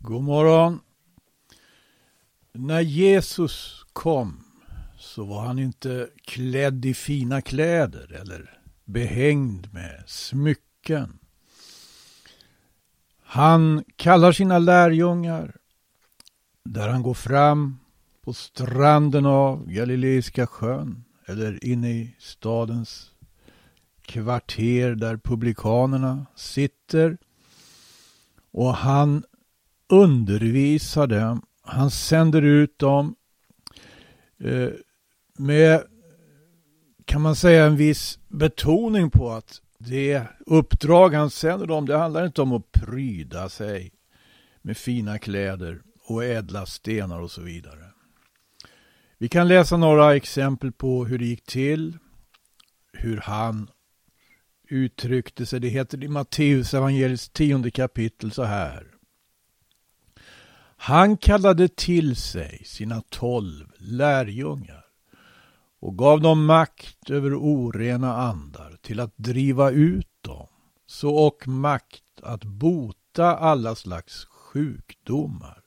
God morgon. När Jesus kom så var han inte klädd i fina kläder eller behängd med smycken. Han kallar sina lärjungar där han går fram på stranden av Galileiska sjön eller inne i stadens kvarter där publikanerna sitter. Och han undervisar dem. Han sänder ut dem eh, med, kan man säga, en viss betoning på att det uppdrag han sänder dem, det handlar inte om att pryda sig med fina kläder och ädla stenar och så vidare. Vi kan läsa några exempel på hur det gick till, hur han uttryckte sig. Det heter i Matteus evangeliets tionde kapitel så här. Han kallade till sig sina tolv lärjungar och gav dem makt över orena andar till att driva ut dem, så och makt att bota alla slags sjukdomar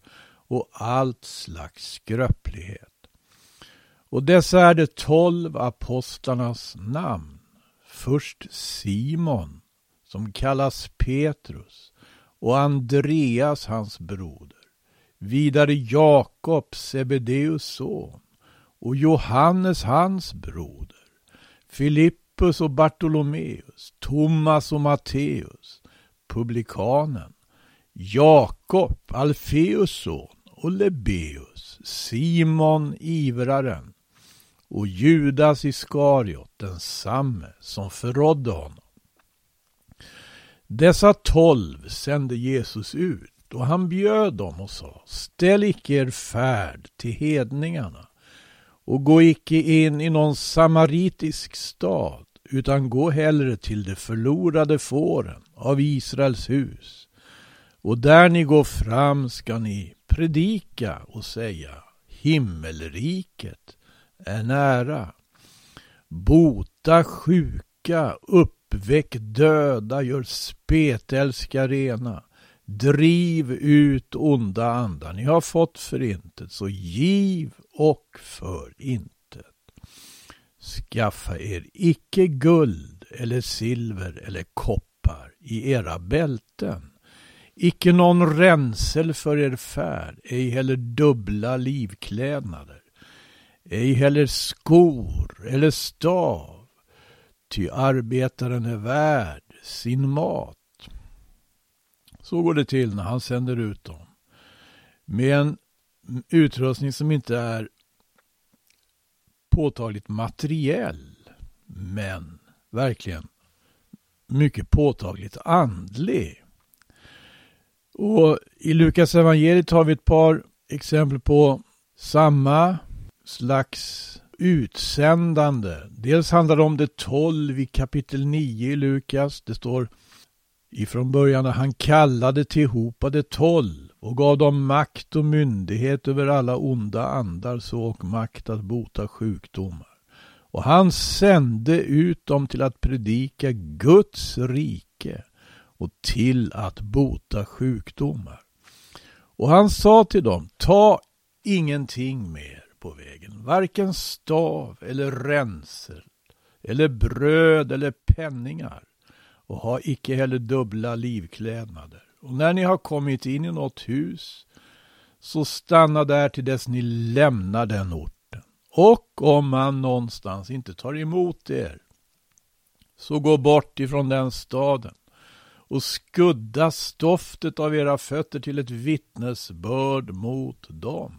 och allt slags skröplighet. Och dessa är de tolv apostlarnas namn. Först Simon, som kallas Petrus, och Andreas hans broder. Vidare Jakob, Sebedeus son, och Johannes hans broder. Filippus och Bartolomeus, Thomas och Matteus, publikanen. Jakob, Alfeus son, och Lebeus, Simon ivraren, och Judas Iskariot, densamme som förrådde honom. Dessa tolv sände Jesus ut och han bjöd dem och sa Ställ icke er färd till hedningarna och gå icke in i någon samaritisk stad utan gå hellre till de förlorade fåren av Israels hus. Och där ni går fram ska ni predika och säga himmelriket är nära. Bota sjuka, uppväck döda, gör spetälska rena. Driv ut onda andar. Ni har fått förintet, så giv och för intet. Skaffa er icke guld eller silver eller koppar i era bälten. Icke någon ränsel för er färd, ej heller dubbla livklädnader ej heller skor eller stav, ty arbetaren är värd sin mat. Så går det till när han sänder ut dem. Med en utrustning som inte är påtagligt materiell, men verkligen mycket påtagligt andlig. Och I Lukas evangeliet har vi ett par exempel på samma slags utsändande. Dels handlar det om det tolv i kapitel 9 i Lukas. Det står ifrån början när han kallade tillhopa det tolv och gav dem makt och myndighet över alla onda andar så och makt att bota sjukdomar. Och han sände ut dem till att predika Guds rike och till att bota sjukdomar. Och han sa till dem, ta ingenting mer på vägen. Varken stav eller ränsel eller bröd eller penningar och ha icke heller dubbla livklädnader. Och när ni har kommit in i något hus så stanna där till dess ni lämnar den orten. Och om man någonstans inte tar emot er så gå bort ifrån den staden och skudda stoftet av era fötter till ett vittnesbörd mot dem.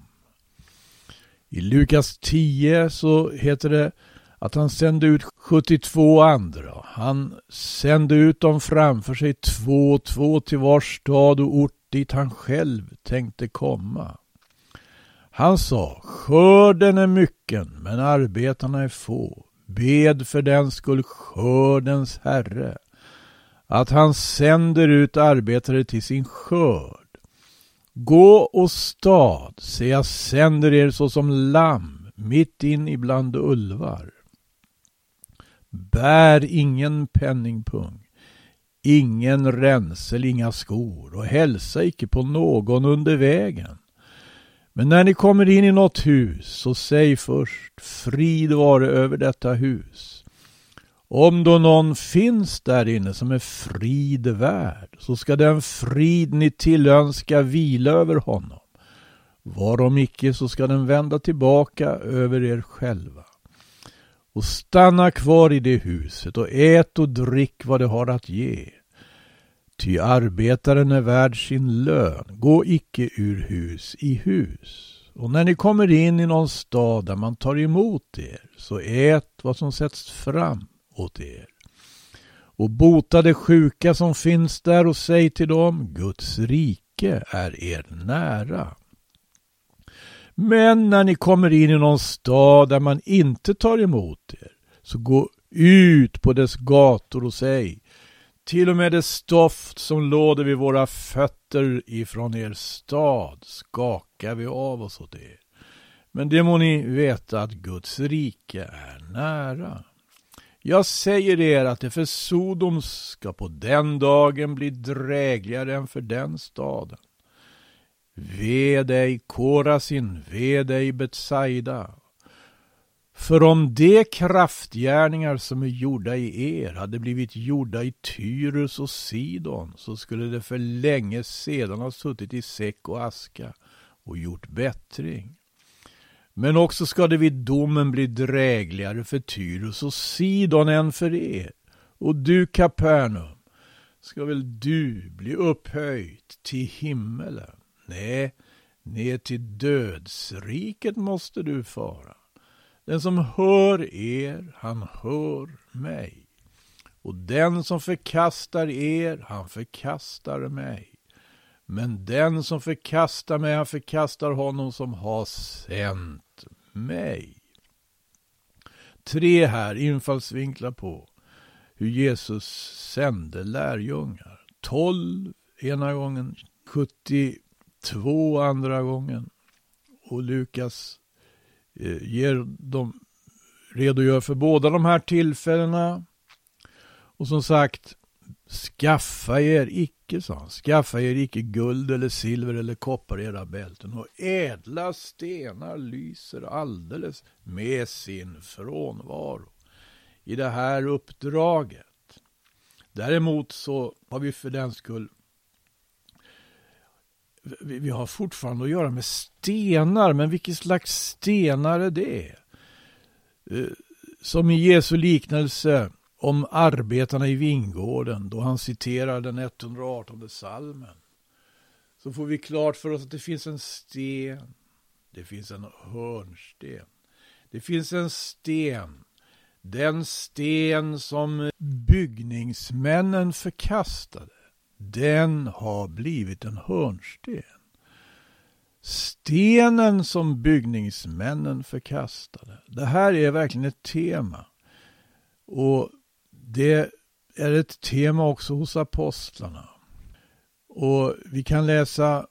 I Lukas 10 så heter det att han sände ut 72 andra. Han sände ut dem framför sig två och två till var stad och ort dit han själv tänkte komma. Han sa, skörden är mycken, men arbetarna är få. Bed för den skull skördens herre, att han sänder ut arbetare till sin skörd. Gå och stad, se jag sänder er såsom lamm mitt in ibland ulvar. Bär ingen penningpung, ingen ränsel, inga skor och hälsa icke på någon under vägen. Men när ni kommer in i något hus, så säg först frid vare över detta hus. Om då någon finns där inne som är frid värd, så ska den frid ni tillönska vila över honom. Varom icke, så ska den vända tillbaka över er själva. Och stanna kvar i det huset och ät och drick vad det har att ge. Ty arbetaren är värd sin lön. Gå icke ur hus i hus. Och när ni kommer in i någon stad där man tar emot er, så ät vad som sätts fram åt er. Och bota de sjuka som finns där och säg till dem, Guds rike är er nära. Men när ni kommer in i någon stad där man inte tar emot er, så gå ut på dess gator och säg, till och med det stoft som låder vid våra fötter ifrån er stad skakar vi av oss åt er. Men det må ni veta att Guds rike är nära. Jag säger er att det för Sodom ska på den dagen bli drägligare än för den staden. Ve dig Korasin, ve dig Betsaida. För om de kraftgärningar som är gjorda i er hade blivit gjorda i Tyrus och Sidon så skulle det för länge sedan ha suttit i säck och aska och gjort bättring. Men också ska det vid domen bli drägligare för Tyrus och Sidon än för er. Och du Kapernaum, ska väl du bli upphöjt till himmelen? Nej, ner till dödsriket måste du fara. Den som hör er, han hör mig. Och den som förkastar er, han förkastar mig. Men den som förkastar mig, han förkastar honom som har sänt mig. Tre här infallsvinklar på hur Jesus sände lärjungar. Tolv ena gången, Två andra gången. Och Lukas eh, ger dem, redogör för båda de här tillfällena. Och som sagt, skaffa er icke, sa han, skaffa er icke guld eller silver eller koppar i era bälten och ädla stenar lyser alldeles med sin frånvaro i det här uppdraget. Däremot så har vi för den skull vi har fortfarande att göra med stenar, men vilket slags stenar är det? Eh, som i Jesu liknelse om arbetarna i vingården då han citerar den 118 salmen. Så får vi klart för oss att det finns en sten, det finns en hörnsten. Det finns en sten, den sten som byggningsmännen förkastade den har blivit en hörnsten. Stenen som byggningsmännen förkastade. Det här är verkligen ett tema. Och det är ett tema också hos apostlarna. Och vi kan läsa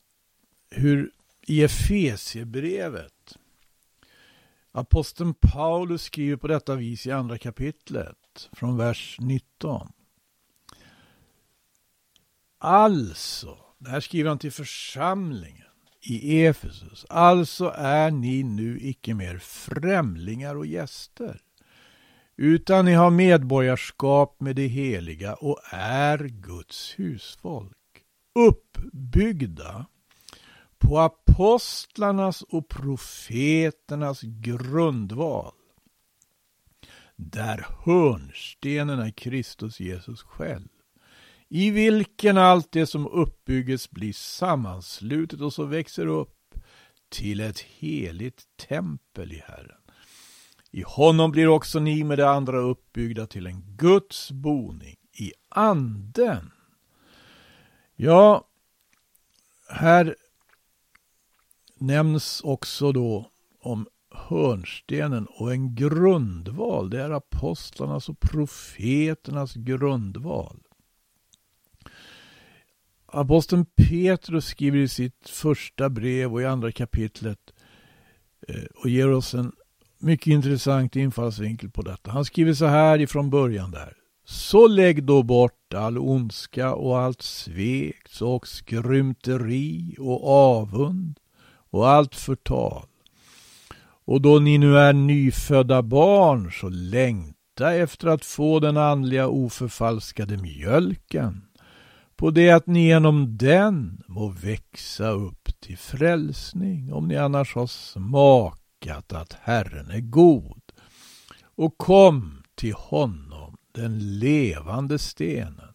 hur i Efesiebrevet aposteln Paulus skriver på detta vis i andra kapitlet från vers 19. Alltså, det här skriver han till församlingen i Efesus. Alltså är ni nu icke mer främlingar och gäster, utan ni har medborgarskap med det heliga och är Guds husfolk, uppbyggda på apostlarnas och profeternas grundval, där hörnstenen är Kristus Jesus själv i vilken allt det som uppbygges blir sammanslutet och så växer upp till ett heligt tempel i Herren. I honom blir också ni med det andra uppbyggda till en Guds boning i anden. Ja, här nämns också då om hörnstenen och en grundval. Det är apostlarnas och profeternas grundval. Aposteln Petrus skriver i sitt första brev och i andra kapitlet eh, och ger oss en mycket intressant infallsvinkel på detta. Han skriver så här ifrån början där. Så lägg då bort all ondska och allt svek och skrymteri och avund och allt förtal. Och då ni nu är nyfödda barn så längta efter att få den andliga oförfalskade mjölken på det att ni genom den må växa upp till frälsning om ni annars har smakat att Herren är god. Och kom till honom, den levande stenen,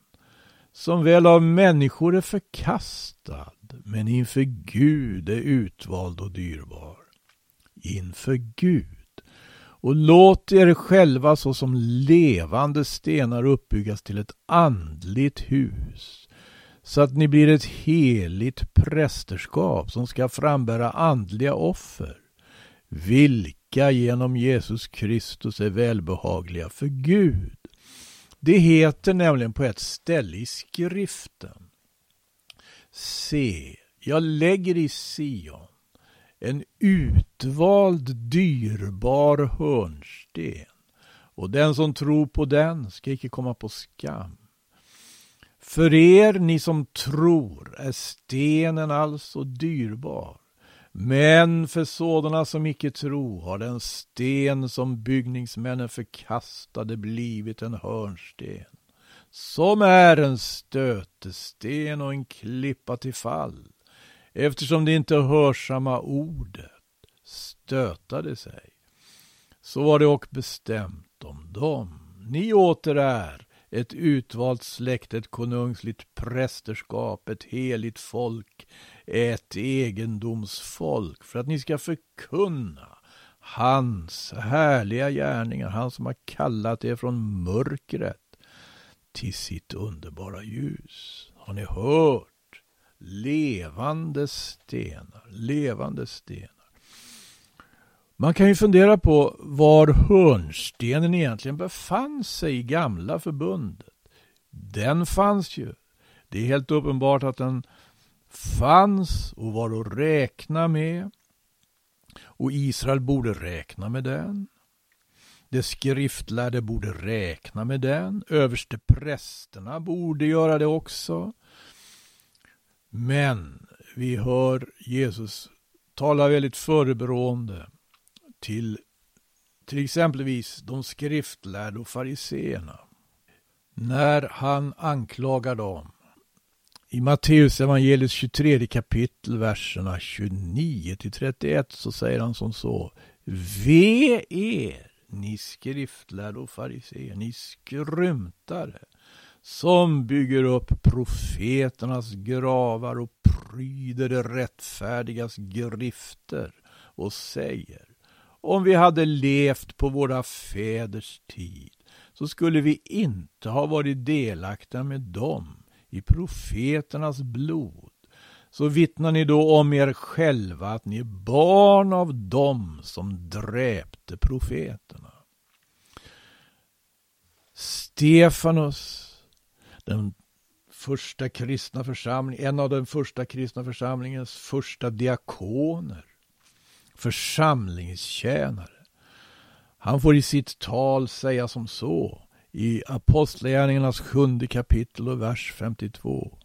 som väl av människor är förkastad, men inför Gud är utvald och dyrbar. Inför Gud. Och låt er själva såsom levande stenar uppbyggas till ett andligt hus, så att ni blir ett heligt prästerskap som ska frambära andliga offer, vilka genom Jesus Kristus är välbehagliga för Gud. Det heter nämligen på ett ställe i skriften. Se, jag lägger i Sion en utvald dyrbar hörnsten och den som tror på den ska icke komma på skam. För er, ni som tror, är stenen alltså dyrbar. Men för sådana som icke tro har den sten som byggningsmännen förkastade blivit en hörnsten, som är en stötesten och en klippa till fall, eftersom det inte hörsamma ordet stötade sig. Så var det och bestämt om dem. Ni åter är ett utvalt släkt, ett konungsligt prästerskap, ett heligt folk, ett egendomsfolk, för att ni ska förkunna hans härliga gärningar, han som har kallat er från mörkret till sitt underbara ljus. Har ni hört? Levande stenar, levande stenar. Man kan ju fundera på var hörnstenen egentligen befann sig i gamla förbundet. Den fanns ju. Det är helt uppenbart att den fanns och var att räkna med. Och Israel borde räkna med den. De skriftlärde borde räkna med den. Överste prästerna borde göra det också. Men vi hör Jesus tala väldigt förebrående till till exempelvis de skriftlärda och fariseerna. När han anklagar dem i Matteus evangeliets 23 kapitel, verserna 29 till 31, så säger han som så. Ve er, ni skriftlärda och fariseer, ni skrymtare, som bygger upp profeternas gravar och pryder de rättfärdigas grifter och säger om vi hade levt på våra fäders tid så skulle vi inte ha varit delaktiga med dem i profeternas blod. Så vittnar ni då om er själva att ni är barn av dem som dräpte profeterna. Stefanus, den första kristna församlingen, en av den första kristna församlingens första diakoner, församlingstjänare. Han får i sitt tal säga som så i Apostlagärningarnas sjunde kapitel och vers 52.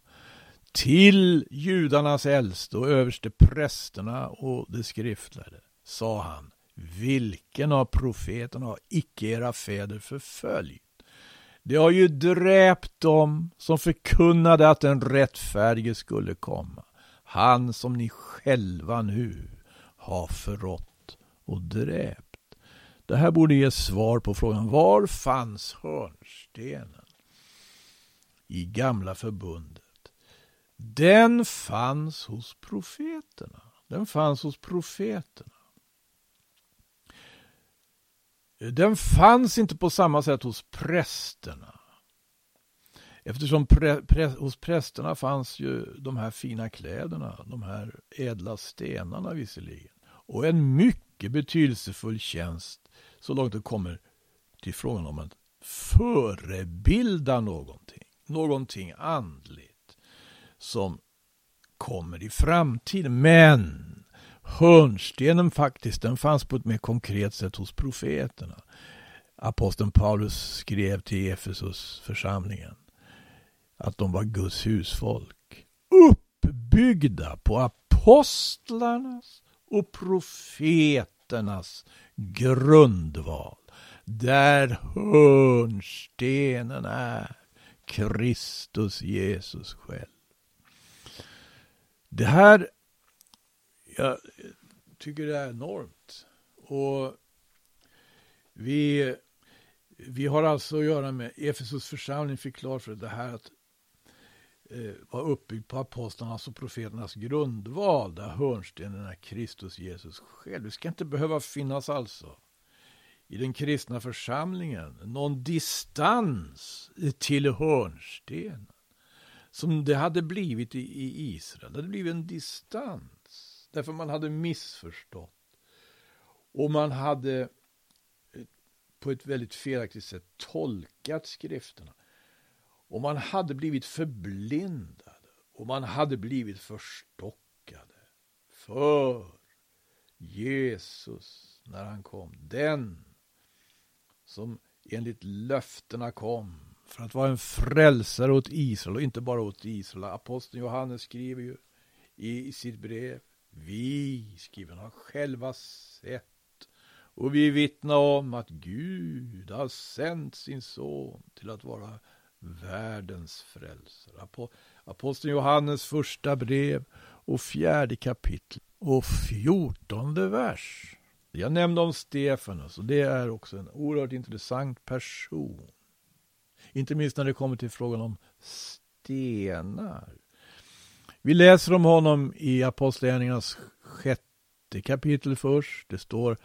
Till judarnas äldste och överste prästerna och de skriftlärde sa han, vilken av profeterna har icke era fäder förföljt? De har ju dräpt dem som förkunnade att den rättfärdige skulle komma. Han som ni själva nu ha förrått och dräpt. Det här borde ge svar på frågan var fanns hörnstenen i gamla förbundet? Den fanns hos profeterna. Den fanns hos profeterna. Den fanns inte på samma sätt hos prästerna. Eftersom pre, pre, hos prästerna fanns ju de här fina kläderna, de här ädla stenarna visserligen. Och en mycket betydelsefull tjänst så långt det kommer till frågan om att förebilda någonting. Någonting andligt som kommer i framtiden. Men hörnstenen faktiskt, den fanns på ett mer konkret sätt hos profeterna. aposteln Paulus skrev till Efesus församlingen att de var Guds husfolk. Uppbyggda på apostlarnas och profeternas grundval. Där hörnstenen är Kristus Jesus själv. Det här, jag tycker det är enormt. Och vi, vi har alltså att göra med, Efesos församling fick klart för det här att Eh, var uppbyggd på apostlarnas och profeternas grundval, där hörnstenen är Kristus Jesus själv. Det ska inte behöva finnas alltså i den kristna församlingen någon distans till hörnstenen. Som det hade blivit i, Israel. Det hade blivit en distans. Därför man hade missförstått. Och man hade eh, på ett väldigt felaktigt sätt tolkat skrifterna. Och man hade blivit förblindade. Och man hade blivit förstockade. För Jesus, när han kom, den som enligt löftena kom för att vara en frälsare åt Israel och inte bara åt Israel. Aposteln Johannes skriver ju i sitt brev Vi, skriver han, har själva sett och vi vittnar om att Gud har sänt sin son till att vara världens frälsare. Aposteln Johannes första brev och fjärde kapitel och fjortonde vers. Jag nämnde om Stefanus och det är också en oerhört intressant person. Inte minst när det kommer till frågan om stenar. Vi läser om honom i Apostlagärningarnas sjätte kapitel först. Det står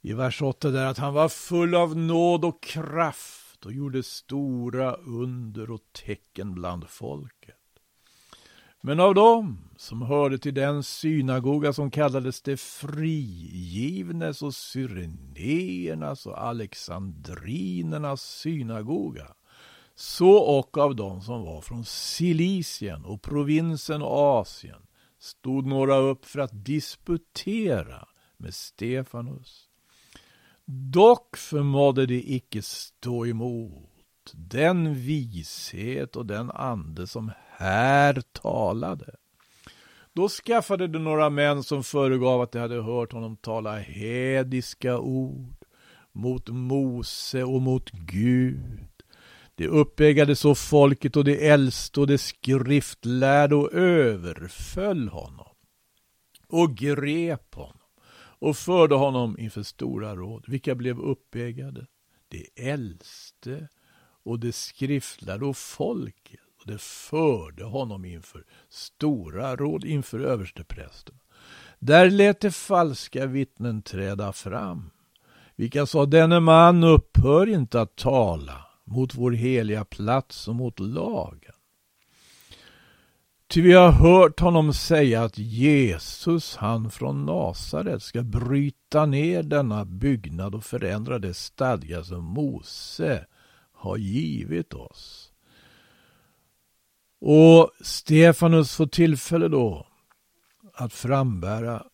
i vers 8 där att han var full av nåd och kraft och gjorde stora under och tecken bland folket. Men av dem som hörde till den synagoga som kallades det frigivnes och syrenéernas och alexandrinernas synagoga, så och av dem som var från Silicien och provinsen Asien, stod några upp för att disputera med Stefanus. Dock förmådde de icke stå emot den vishet och den ande som här talade. Då skaffade de några män som föregav att de hade hört honom tala hediska ord mot Mose och mot Gud. De uppeggade så folket och de äldste och de skriftlärde och överföll honom och grep honom och förde honom inför stora råd. Vilka blev uppeggade? Det äldste och det skriftlärde och folket och det förde honom inför stora råd, inför översteprästen. Där lät de falska vittnen träda fram, vilka sa denne man upphör inte att tala mot vår heliga plats och mot lagen. Ty vi har hört honom säga att Jesus, han från Nasaret, ska bryta ner denna byggnad och förändra det stadga som Mose har givit oss. Och Stefanus får tillfälle då att frambära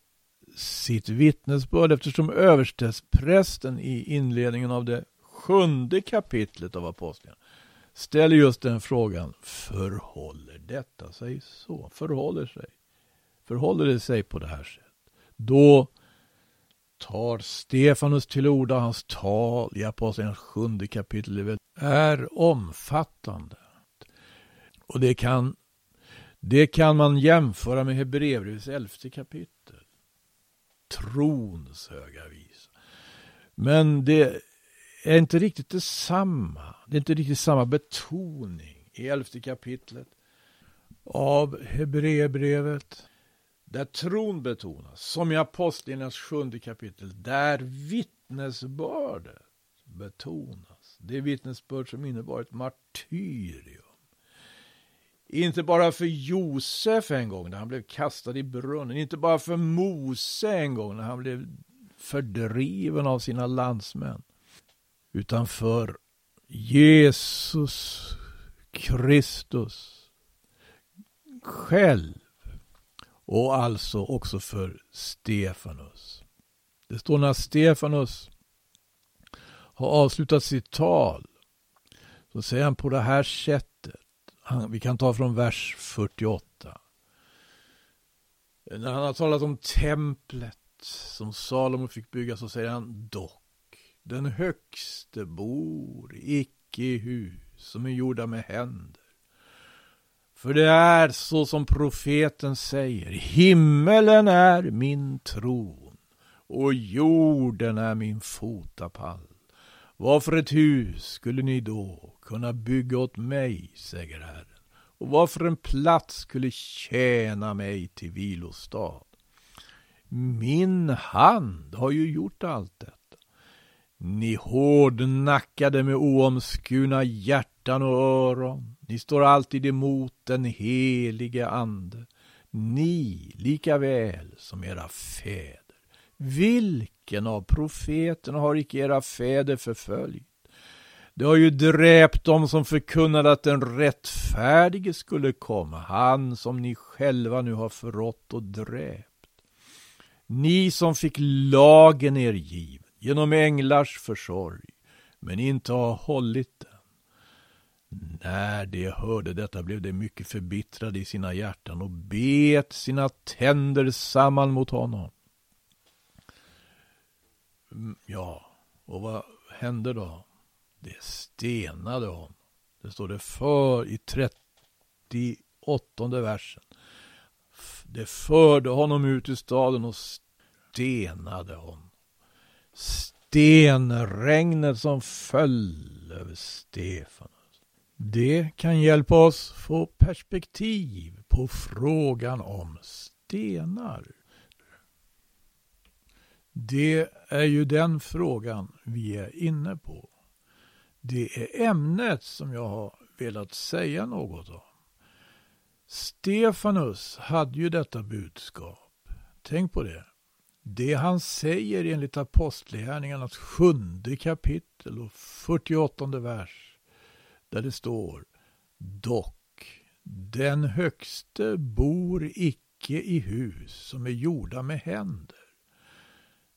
sitt vittnesbörd eftersom översteprästen i inledningen av det sjunde kapitlet av Apostlagärningarna ställer just den frågan. Förhåller detta sig så? Förhåller sig? Förhåller det sig på det här sättet? Då tar Stefanus till orda. Hans tal i Apostlagärningarnas sjunde kapitel är omfattande. Och det kan, det kan man jämföra med Hebreerbrevets elfte kapitel. Trons höga visa. Men det är inte riktigt detsamma. Det är inte riktigt samma betoning i elfte kapitlet av Hebreerbrevet. Där tron betonas, som i Apostlagärningarnas sjunde kapitel, där vittnesbördet betonas. Det vittnesbörd som innebar ett martyrium. Inte bara för Josef en gång när han blev kastad i brunnen. Inte bara för Mose en gång när han blev fördriven av sina landsmän. Utan för Jesus Kristus själv. Och alltså också för Stefanus. Det står när Stefanus har avslutat sitt tal så säger han på det här sättet. Han, vi kan ta från vers 48. När han har talat om templet som Salomo fick bygga så säger han dock. Den högste bor icke i hus som är gjorda med händer. För det är så som profeten säger. Himmelen är min tron och jorden är min fotapall. Varför ett hus skulle ni då kunna bygga åt mig, säger Herren, och varför en plats skulle tjäna mig till vilostad. Min hand har ju gjort allt detta. Ni hårdnackade med oomskurna hjärtan och öron. Ni står alltid emot den helige Ande. Ni lika väl som era fäder. Vilken av profeterna har icke era fäder förföljt? Det har ju dräpt dem som förkunnade att den rättfärdige skulle komma, han som ni själva nu har förrått och dräpt. Ni som fick lagen er given genom änglars försorg, men inte ha hållit den. När de hörde detta blev de mycket förbittrade i sina hjärtan och bet sina tänder samman mot honom. Mm, ja, och vad hände då? Det stenade honom. Det står det för i 38 versen. Det förde honom ut ur staden och stenade honom. Stenregnet som föll över Stefanus. Det kan hjälpa oss få perspektiv på frågan om stenar. Det är ju den frågan vi är inne på. Det är ämnet som jag har velat säga något om. Stefanus hade ju detta budskap. Tänk på det. Det han säger enligt Apostlagärningarnas sjunde kapitel och 48 vers. Där det står Dock, den högste bor icke i hus som är gjorda med händer.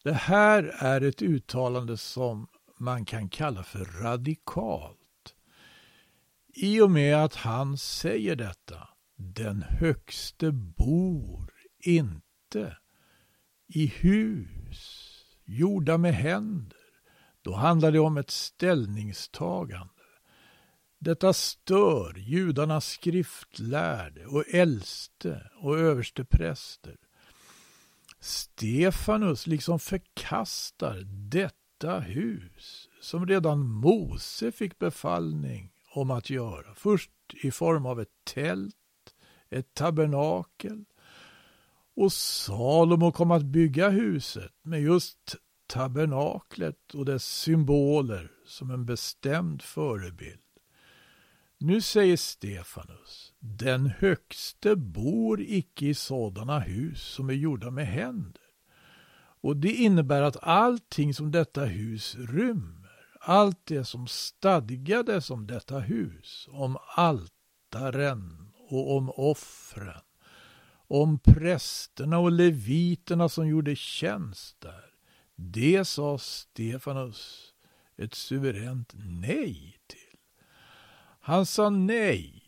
Det här är ett uttalande som man kan kalla för radikalt. I och med att han säger detta, den högste bor inte i hus gjorda med händer, då handlar det om ett ställningstagande. Detta stör judarnas skriftlärde och äldste och överstepräster. Stefanus liksom förkastar detta hus som redan Mose fick befallning om att göra. Först i form av ett tält, ett tabernakel och Salomo kom att bygga huset med just tabernaklet och dess symboler som en bestämd förebild. Nu säger Stefanus, den högste bor icke i sådana hus som är gjorda med händer. Och det innebär att allting som detta hus rymmer, allt det som stadgades om detta hus, om altaren och om offren, om prästerna och leviterna som gjorde tjänst där, det sa Stefanus ett suveränt nej till. Han sa nej.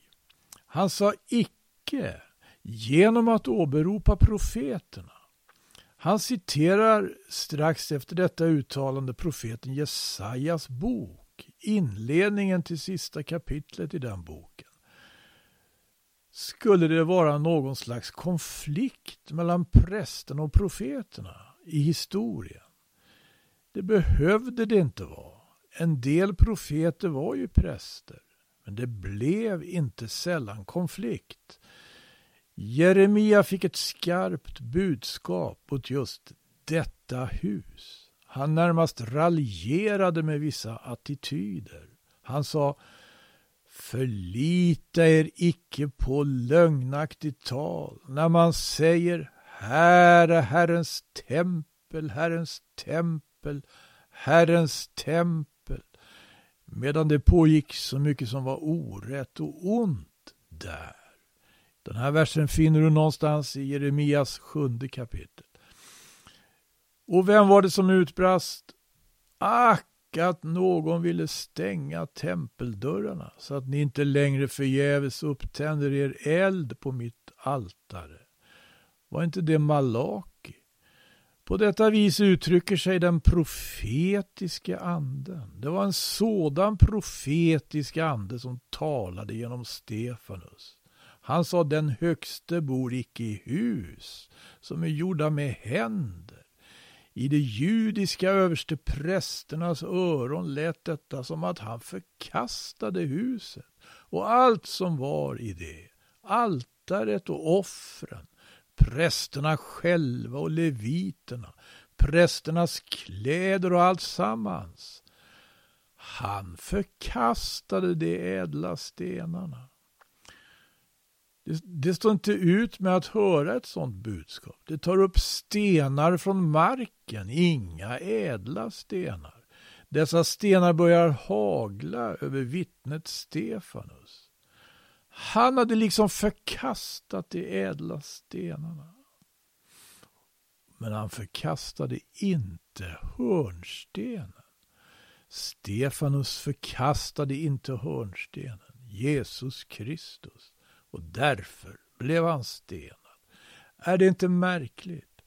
Han sa icke genom att åberopa profeterna. Han citerar strax efter detta uttalande profeten Jesajas bok, inledningen till sista kapitlet i den boken. Skulle det vara någon slags konflikt mellan prästerna och profeterna i historien? Det behövde det inte vara. En del profeter var ju präster, men det blev inte sällan konflikt. Jeremia fick ett skarpt budskap åt just detta hus. Han närmast raljerade med vissa attityder. Han sa Förlita er icke på lögnaktigt tal när man säger Här är Herrens tempel, Herrens tempel, Herrens tempel. Medan det pågick så mycket som var orätt och ont där. Den här versen finner du någonstans i Jeremias sjunde kapitel. Och vem var det som utbrast? Ack, att någon ville stänga tempeldörrarna så att ni inte längre förgäves upptänder er eld på mitt altare. Var inte det Malaki? På detta vis uttrycker sig den profetiska anden. Det var en sådan profetisk ande som talade genom Stefanus. Han sa den högste bor icke i hus som är gjorda med händer. I de judiska översteprästernas öron lät detta som att han förkastade huset och allt som var i det, altaret och offren, prästerna själva och leviterna, prästernas kläder och allt sammans. Han förkastade de ädla stenarna. Det, det, står inte ut med att höra ett sådant budskap. Det tar upp stenar från marken, inga ädla stenar. Dessa stenar börjar hagla över vittnet Stefanus. Han hade liksom förkastat de ädla stenarna. Men han förkastade inte hörnstenen. Stefanus förkastade inte hörnstenen, Jesus Kristus, och därför blev han stenad. Är det inte märkligt?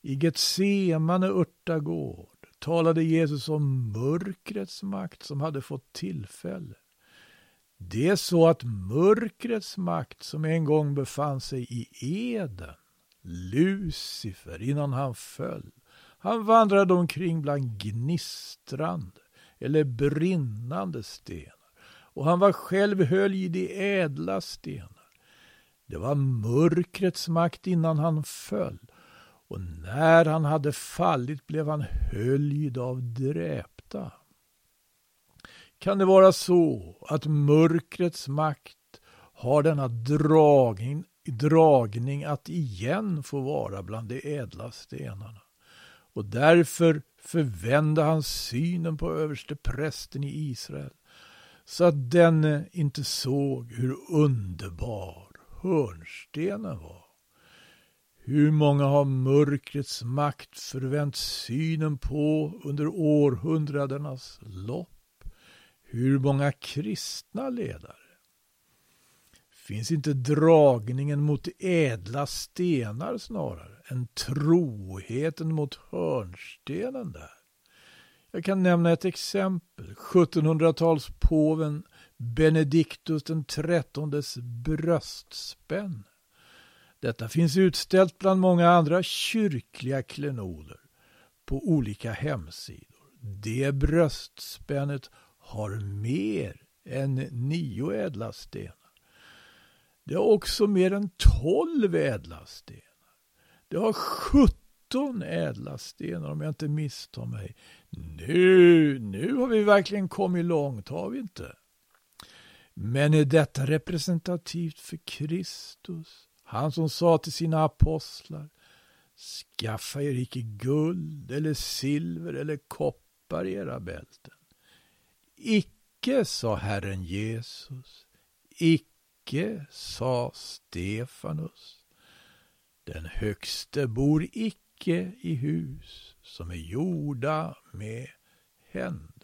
I Getsemane örtagård talade Jesus om mörkrets makt som hade fått tillfälle det är så att mörkrets makt som en gång befann sig i Eden, Lucifer, innan han föll, han vandrade omkring bland gnistrande eller brinnande stenar och han var själv höljd i ädla stenar. Det var mörkrets makt innan han föll och när han hade fallit blev han höljd av dräpta. Kan det vara så att mörkrets makt har denna dragning, dragning att igen få vara bland de ädla stenarna? Och därför förvände han synen på överste prästen i Israel så att denne inte såg hur underbar hörnstenen var. Hur många har mörkrets makt förvänt synen på under århundradenas lopp? Hur många kristna ledare? Finns inte dragningen mot ädla stenar snarare än troheten mot hörnstenen där? Jag kan nämna ett exempel. 1700-talspåven Benediktus den trettondes bröstspänne. Detta finns utställt bland många andra kyrkliga klenoder på olika hemsidor. Det bröstspännet har mer än nio ädla stenar. Det har också mer än tolv ädla stenar. Det har sjutton ädla stenar om jag inte misstar mig. Nu, nu har vi verkligen kommit långt, har vi inte? Men är detta representativt för Kristus? Han som sa till sina apostlar Skaffa er icke guld eller silver eller koppar i era bälten. Icke, sa Herren Jesus. Icke, sa Stefanus. Den högste bor icke i hus som är gjorda med händer.